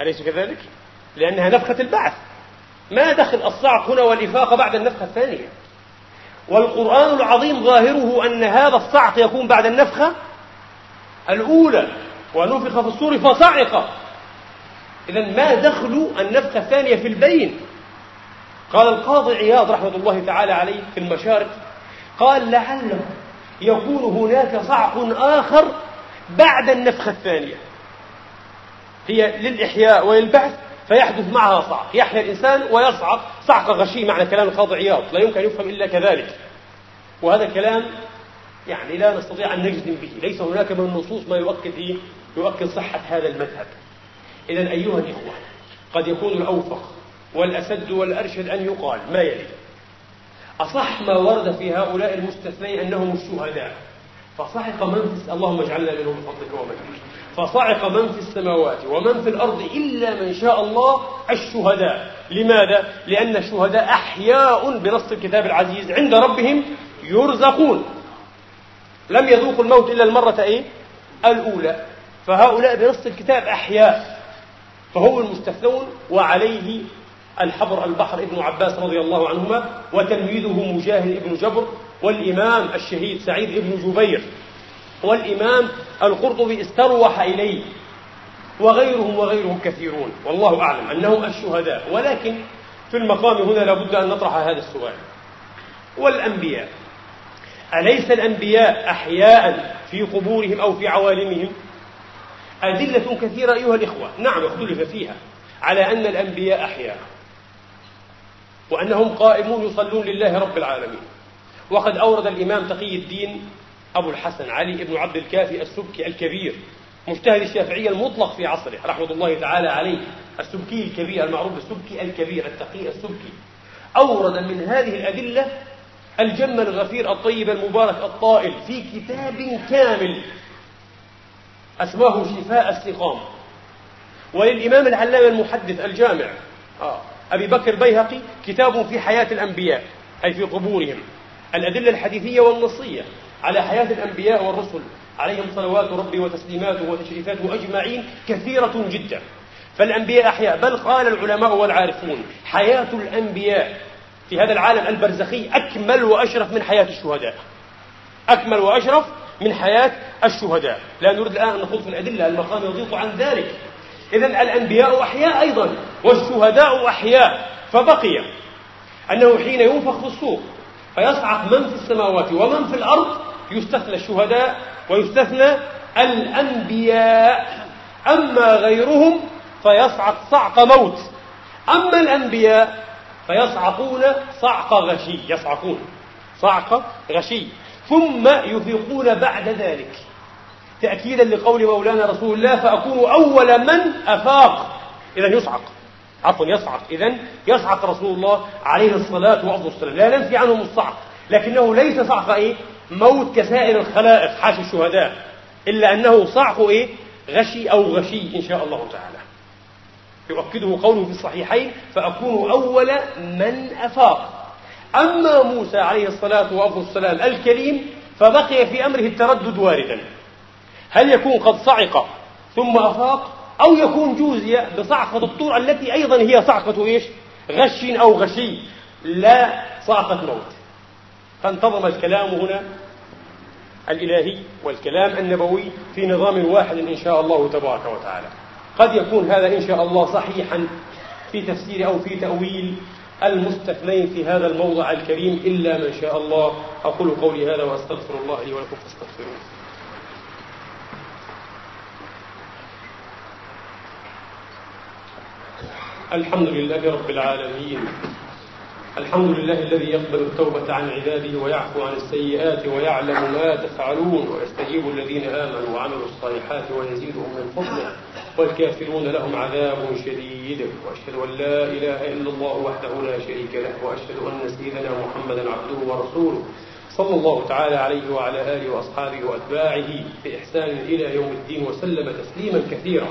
أليس كذلك؟ لأنها نفخة البعث. ما دخل الصعق هنا والإفاقة بعد النفخة الثانية. والقرآن العظيم ظاهره أن هذا الصعق يكون بعد النفخة الأولى. ونفخ في الصور فصعق. إذا ما دخل النفخة الثانية في البين؟ قال القاضي عياض رحمة الله تعالى عليه في المشارق قال لعله يكون هناك صعق آخر بعد النفخة الثانية. هي للإحياء وللبعث فيحدث معها صعق. يحيا الإنسان ويصعق. صعق غشي معنى كلام القاضي عياض لا يمكن أن يفهم إلا كذلك. وهذا كلام يعني لا نستطيع أن نجزم به. ليس هناك من النصوص ما يؤكد؟ يؤكد صحة هذا المذهب. إذا أيها الإخوة قد يكون الأوفق والأسد والأرشد أن يقال ما يلي. أصح ما ورد في هؤلاء المستثنين أنهم الشهداء. فصعق من في اللهم اجعلنا منهم بفضلك ومنك فصعق من في السماوات ومن في الأرض إلا من شاء الله الشهداء. لماذا؟ لأن الشهداء أحياء بنص الكتاب العزيز عند ربهم يرزقون. لم يذوقوا الموت إلا المرة إيه؟ الأولى. فهؤلاء بنص الكتاب أحياء. فهم المستثنون وعليه الحبر البحر ابن عباس رضي الله عنهما وتلميذه مجاهد ابن جبر والإمام الشهيد سعيد ابن جبير والإمام القرطبي استروح إليه وغيرهم وغيرهم كثيرون والله أعلم أنهم الشهداء. ولكن في المقام هنا لابد أن نطرح هذا السؤال. والأنبياء أليس الأنبياء أحياء في قبورهم أو في عوالمهم؟ أدلة كثيرة أيها الإخوة. نعم اختلف فيها على أن الأنبياء أحياء. وأنهم قائمون يصلون لله رب العالمين. وقد أورد الإمام تقي الدين أبو الحسن علي بن عبد الكافي السبكي الكبير مجتهد الشافعية المطلق في عصره رحمة الله تعالى عليه السبكي الكبير المعروف بالسبكي الكبير التقي السبكي. أورد من هذه الأدلة الجم الغفير الطيب المبارك الطائل في كتاب كامل أسماه شفاء السقام. وللإمام العلامة المحدث الجامع آه أبي بكر بيهقي كتاب في حياة الأنبياء أي في قبورهم. الأدلة الحديثية والنصية على حياة الأنبياء والرسل عليهم صلوات ربي وتسليماته وتشريفاته أجمعين كثيرة جدا. فالأنبياء أحياء بل قال العلماء والعارفون حياة الأنبياء في هذا العالم البرزخي أكمل وأشرف من حياة الشهداء. أكمل وأشرف من حياة الشهداء. لا نريد الآن أن نخوض في الأدلة المقام يضيق عن ذلك. إذا الأنبياء أحياء أيضا والشهداء أحياء فبقي أنه حين ينفخ في الصور فيصعق من في السماوات ومن في الأرض يستثنى الشهداء ويستثنى الأنبياء. أما غيرهم فيصعق صعق موت. أما الأنبياء فيصعقون صعق غشي يصعقون صعق غشي ثم يفيقون بعد ذلك. تأكيدا لقول مولانا رسول الله فأكون أول من أفاق. إذا يصعق. عفوا يصعق. إذا يصعق رسول الله عليه الصلاة والسلام لا ننفي عنهم الصعق. لكنه ليس صعق إيه؟ موت كسائر الخلائق حاشا الشهداء. إلا أنه صعق إيه؟ غشي أو غشي إن شاء الله تعالى. يؤكده قوله في الصحيحين فأكون أول من أفاق. أما موسى عليه الصلاة والسلام الكريم فبقي في أمره التردد واردا. هل يكون قد صعق ثم أفاق أو يكون جوزي بصعقة الطور التي أيضا هي صعقة إيش؟ غش أو غشي. لا صعقة موت فانتظم الكلام هنا الإلهي والكلام النبوي في نظام واحد إن شاء الله تبارك وتعالى. قد يكون هذا إن شاء الله صحيحا في تفسير أو في تأويل المستثنين في هذا الموضع الكريم إلا من شاء الله. أقول قولي هذا وأستغفر الله لي ولكم فاستغفروه. الحمد لله رب العالمين. الحمد لله الذي يقبل التوبة عن عباده ويعفو عن السيئات ويعلم ما تفعلون ويستجيب الذين آمنوا وعملوا الصالحات ويزيدهم من فضله والكافرون لهم عذاب شديد. وأشهد أن لا إله إلا الله وحده لا شريك له وأشهد أن سيدنا محمدا عبده ورسوله صلى الله تعالى عليه وعلى آله وأصحابه وأتباعه بإحسان إلى يوم الدين وسلم تسليما كثيرا.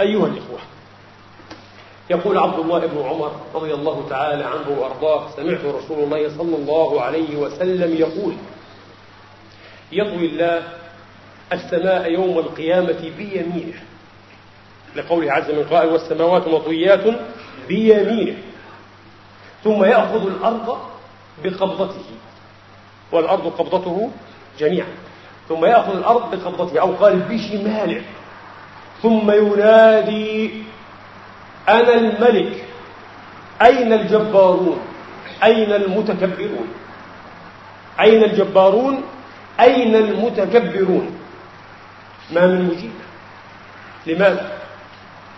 أيها الإخوة يقول عبد الله بن عمر رضي الله تعالى عنه وأرضاه سمعت رسول الله صلى الله عليه وسلم يقول يطوي الله السماء يوم القيامة بيمينه. لقوله عز من قائل والسماوات مطويات بيمينه. ثم يأخذ الأرض بقبضته والأرض قبضته جميعا. ثم يأخذ الأرض بقبضته أو قال بشماله. ثم ينادي أنا الملك. أين الجبارون؟ أين المتكبرون؟ أين الجبارون؟ أين المتكبرون؟ ما من مجيب. لماذا؟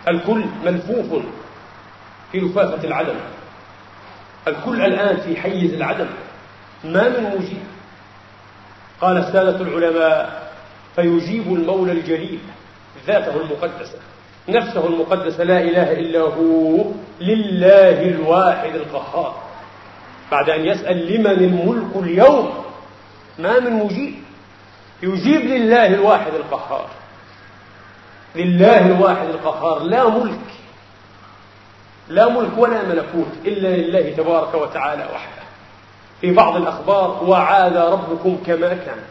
الكل ملفوف في لفافة العدم. الكل الآن في حيز العدم. ما من مجيب. قال السادة العلماء فيجيب المولى الجليل ذاته المقدسة. نفسه المقدسة لا إله إلا هو لله الواحد القهار. بعد أن يسأل لمن الملك اليوم؟ ما من مجيب. يجيب لله الواحد القهار. لله الواحد القهار لا ملك. لا ملك ولا ملكوت إلا لله تبارك وتعالى وحده. في بعض الأخبار وعاد ربكم كما كان.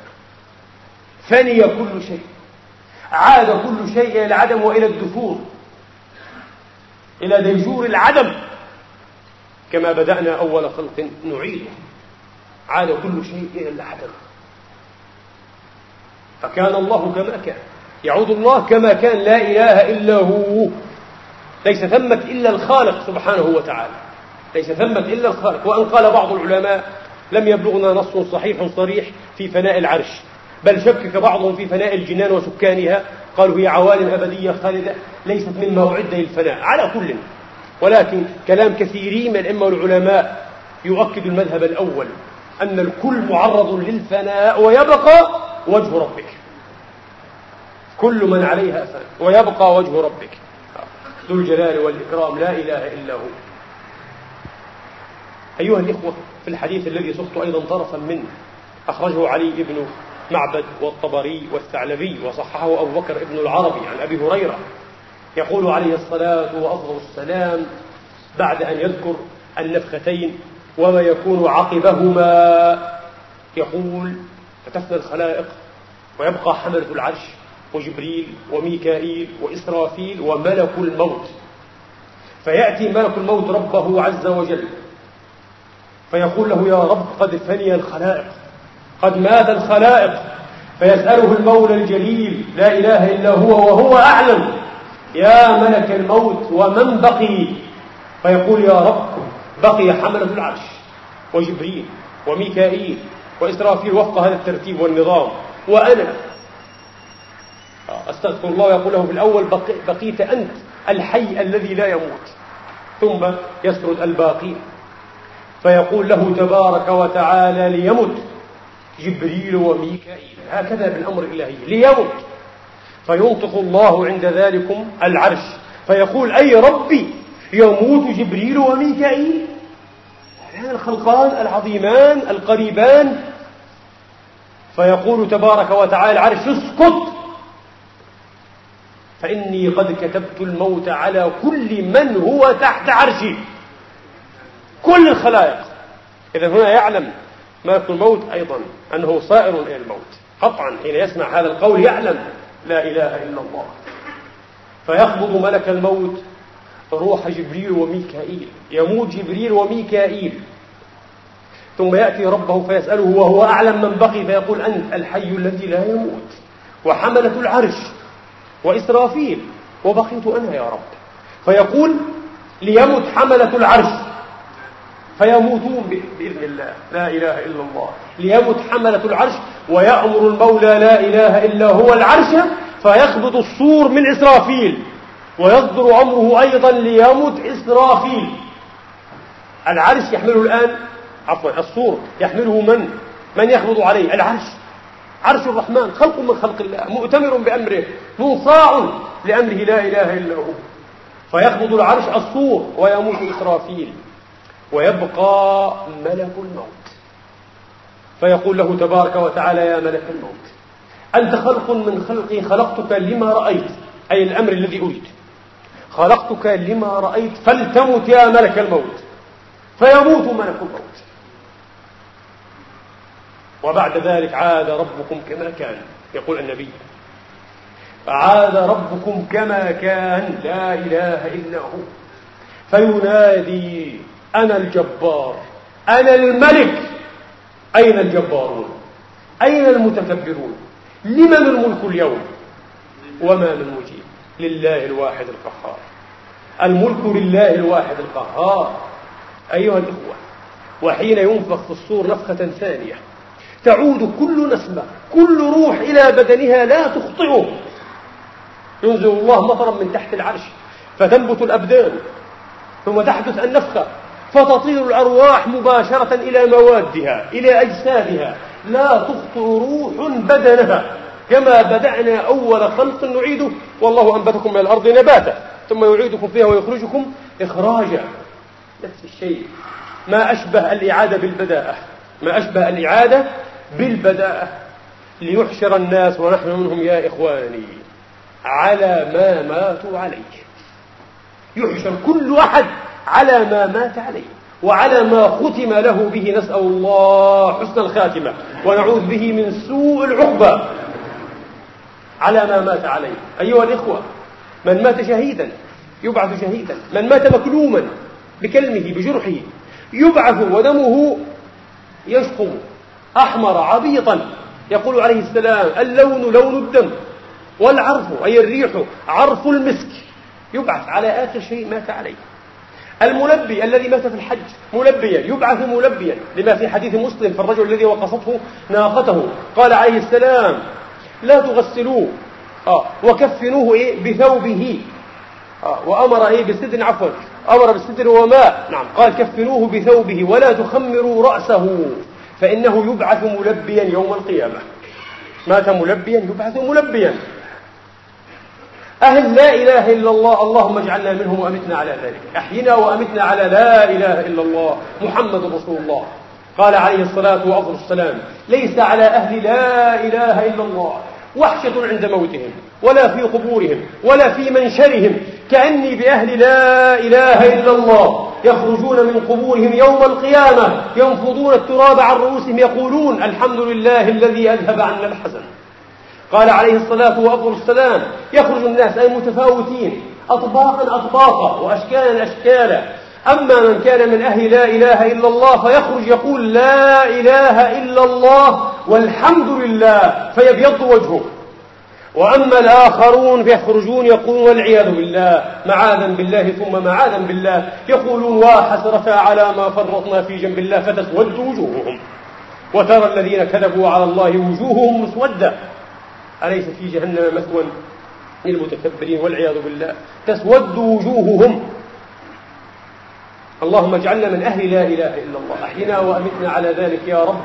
فني كل شيء. عاد كل شيء إلى العدم وإلى الدفور. إلى ديجور العدم. كما بدأنا أول خلق نعيده. عاد كل شيء إلى العدم. فكان الله كما كان. يعود الله كما كان. لا إله إلا هو. ليس ثمة إلا الخالق سبحانه وتعالى. ليس ثمة إلا الخالق. وأن قال بعض العلماء لم يبلغنا نص صحيح صريح في فناء العرش. بل شكك بعضهم في فناء الجنان وسكانها. قالوا هي عوالم أبدية خالدة ليست مما أعد للفناء على كل. ولكن كلام كثيرين من الأئمة والعلماء يؤكد المذهب الأول أن الكل معرض للفناء ويبقى وجه ربك. كل من عليها فان ويبقى وجه ربك. ذو الجلال والإكرام لا إله إلا هو. أيها الإخوة في الحديث الذي صحت أيضا طرفا منه أخرجه علي بن معبد والطبري والثعلبي وصححه أبو بكر ابن العربي عن أبي هريرة. يقول عليه الصلاة وأفضل السلام بعد أن يذكر النفختين وما يكون عقبهما. يقول فتفنى الخلائق ويبقى حملة العرش وجبريل وميكائيل وإسرافيل وملك الموت. فيأتي ملك الموت ربه عز وجل. فيقول له يا رب قد فني الخلائق قد مات الخلائق فيسأله المولى الجليل لا إله إلا هو وهو أعلم. يا ملك الموت ومن بقي؟ فيقول يا رب بقي حملة العرش وجبريل وميكائيل وإسرافيل وفق هذا الترتيب والنظام وأنا أستغفر الله ويقول له في الأول بقيت أنت الحي الذي لا يموت ثم يسرد الباقين. فيقول له تبارك وتعالى ليمت. جبريل وميكائيل. هكذا بالأمر الإلهي ليمت فينطق الله عند ذلكم العرش. فيقول أي ربي يموت جبريل وميكائيل؟ هذان الخلقان العظيمان القريبان. فيقول تبارك وتعالى العرش اسكت. فإني قد كتبت الموت على كل من هو تحت عرشي. كل الخلائق. إذا هنا يعلم ملك الموت أيضا أنه صائر إلى الموت. قطعا حين يسمع هذا القول يعلم لا إله إلا الله. فيقبض ملك الموت روح جبريل وميكائيل. يموت جبريل وميكائيل. ثم يأتي ربه فيسأله وهو أعلم من بقي؟ فيقول أنت الحي الذي لا يموت وحملة العرش وإسرافيل وبقيت أنا يا رب. فيقول ليمت حملة العرش. فيموتون بإذن الله. لا إله إلا الله. ليمت حملة العرش ويأمر المولى لا إله إلا هو العرش فيخبط الصور من إسرافيل ويصدر أمره أيضا ليمت إسرافيل. العرش يحمله الآن عفوا الصور يحمله من؟ من يخبط عليه؟ العرش. عرش الرحمن خلق من خلق الله مؤتمر بأمره منصاع لأمره لا إله إلا هو. فيخبض العرش الصور ويموت إسرافيل. ويبقى ملك الموت. فيقول له تبارك وتعالى يا ملك الموت أنت خلق من خلقي خلقتك لما رأيت أي الأمر الذي أريد. خلقتك لما رأيت فلتمت يا ملك الموت فيموت ملك الموت. وبعد ذلك عاد ربكم كما كان يقول النبي. عاد ربكم كما كان لا إله إلا هو. فينادي أنا الجبار أنا الملك. أين الجبارون؟ أين المتكبرون؟ لمن الملك اليوم؟ وما من مجيب. لله الواحد القهار. الملك لله الواحد القهار. أيها الإخوة وحين ينفخ في الصور نفخة ثانية تعود كل نسمة كل روح إلى بدنها لا تخطئه. ينزل الله مطرا من تحت العرش فتنبت الأبدان ثم تحدث النفخة. فتطير الأرواح مباشرة إلى موادها إلى أجسادها. لا تخطئ روح بدنها كما بدأنا أول خلق نعيده. والله أنبتكم من الأرض نباتا ثم يعيدكم فيها ويخرجكم إخراجا. نفس الشيء. ما أشبه الإعادة بالبداءة. ما أشبه الإعادة بالبداءة. ليحشر الناس ونحن منهم يا إخواني على ما ماتوا عليه. يحشر كل أحد على ما مات عليه وعلى ما ختم له به نسأل الله حسن الخاتمة ونعوذ به من سوء العقبة. على ما مات عليه. أيها الإخوة من مات شهيدا يبعث شهيدا. من مات مكلوما بكلمه بجرحه يبعث ودمه يشقم أحمر عبيطا. يقول عليه السلام اللون لون الدم والعرف أي الريح عرف المسك. يبعث على آخر شيء مات عليه. الملبي الذي مات في الحج ملبيا يبعث ملبيا لما في حديث مسلم في الرجل الذي وقصته ناقته قال عليه السلام لا تغسلوه. آه وكفنوه إيه؟ بثوبه. آه وأمر إيه؟ بستر عفوا أمر بالستر وماء نعم. قال كفنوه بثوبه ولا تخمروا رأسه. فإنه يبعث ملبيا يوم القيامة. مات ملبيا يبعث ملبيا. أهل لا إله إلا الله اللهم اجعلنا منهم وأمتنا على ذلك. أحينا وأمتنا على لا إله إلا الله محمد رسول الله قال عليه الصلاة وأفضل السلام ليس على أهل لا إله إلا الله. وحشة عند موتهم ولا في قبورهم ولا في منشرهم. كأني بأهل لا إله إلا الله. يخرجون من قبورهم يوم القيامة ينفضون التراب عن رؤوسهم يقولون الحمد لله الذي أذهب عنا الحزن. قال عليه الصلاة وأفضل السلام. يخرج الناس أي متفاوتين أطباقا أطباقا وأشكالا أشكالا. أما من كان من أهل لا إله إلا الله فيخرج يقول لا إله إلا الله والحمد لله فيبيض وجهه. وأما الآخرون فيخرجون يقولون والعياذ بالله معاذا بالله ثم معاذا بالله. يقولون وحسرة على ما فرطنا في جنب الله فتسود وجوههم. وترى الذين كذبوا على الله وجوههم مسودة. أليس في جهنم مثوى للمتكبرين والعياذ بالله؟ تسود وجوههم. اللهم اجعلنا من أهل لا إله إلا الله. أحينا وأمتنا على ذلك يا رب.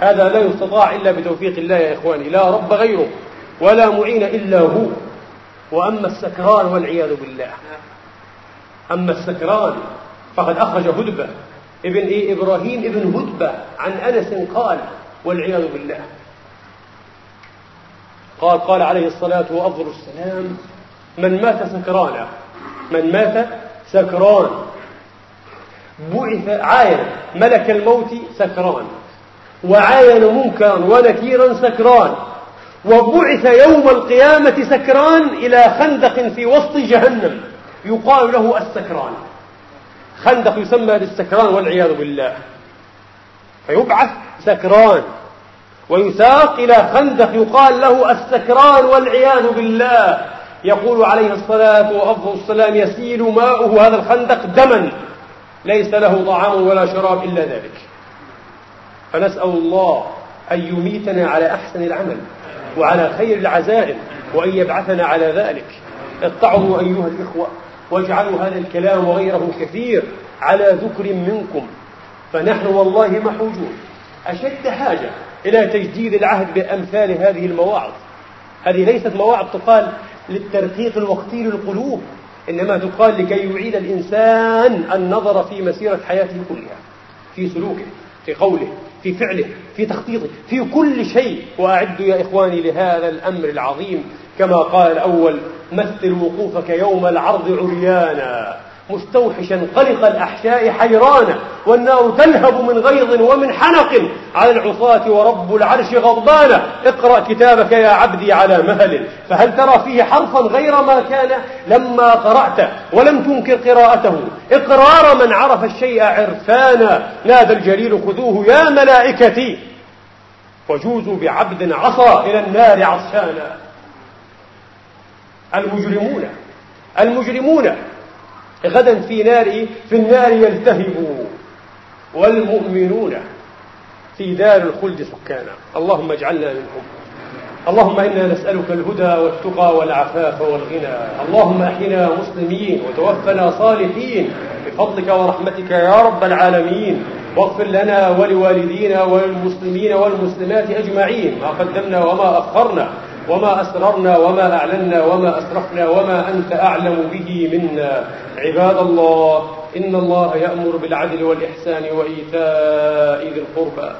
هذا لا يستطاع إلا بتوفيق الله يا إخواني. لا رب غيره ولا معين إلا هو. وأما السكران والعياذ بالله. أما السكران فقد أخرج هدبة. ابن إيه إبراهيم ابن هدبة عن أنس قال والعياذ بالله. قال قال عليه الصلاة وأفضل السلام من مات سكرانا من مات سكران بعث عاين ملك الموت سكران وعاين منكرا ونكيرا سكران وبعث يوم القيامة سكران إلى خندق في وسط جهنم يقال له السكران. خندق يسمى بالسكران والعياذ بالله. فيبعث سكران. ويساق إلى خندق يقال له السكران والعياذ بالله. يقول عليه الصلاة وأفضل السلام يسيل ماؤه هذا الخندق دما. ليس له طعام ولا شراب إلا ذلك. فنسأل الله أن يميتنا على أحسن العمل وعلى خير العزائم وأن يبعثنا على ذلك. اتعظوا أيها الإخوة واجعلوا هذا الكلام وغيره كثير على ذكر منكم. فنحن والله محوجون أشد حاجة إلى تجديد العهد بأمثال هذه المواعظ. هذه ليست مواعظ تقال للترقيق الوقتي للقلوب إنما تقال لكي يعيد الإنسان النظر في مسيرة حياته كلها في سلوكه في قوله في فعله في تخطيطه في كل شيء. وأعدوا يا إخواني لهذا الأمر العظيم كما قال الأول مثل وقوفك يوم العرض عريانا. مستوحشا قلق الأحشاء حيرانا والنار تلهب من غيظ ومن حنق. على العصاة ورب العرش غضبانا. اقرأ كتابك يا عبدي على مهل. فهل ترى فيه حرفا غير ما كان لما قرأت؟ ولم تنكر قراءته. إقرار من عرف الشيء عرفانا. نادى الجليل خذوه يا ملائكتي. وجوزوا بعبد عصى إلى النار عصانا. المجرمون المجرمون غدا في نار في النار يلتهبوا والمؤمنون في دار الخلد سكانا. اللهم اجعلنا منهم. اللهم إنا نسألك الهدى والتقى والعفاف والغنى. اللهم أحينا مسلمين وتوفنا صالحين. بفضلك ورحمتك يا رب العالمين. واغفر لنا ولوالدينا وللمسلمين والمسلمات أجمعين. ما قدمنا وما أخرنا. وما أسررنا وما أعلنا وما أسرفنا وما أنت أعلم به منا. عباد الله إن الله يأمر بالعدل والإحسان وإيتاء ذي القربى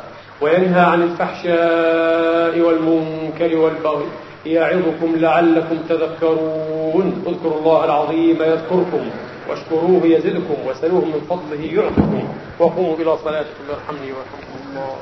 وينهى عن الفحشاء والمنكر والبغي. يعظكم لعلكم تذكرون. اذكروا الله العظيم يذكركم واشكروه يزدكم وسلوه من فضله يعطكم. وقوموا إلى صلاتكم يرحمني ويرحمكم الله.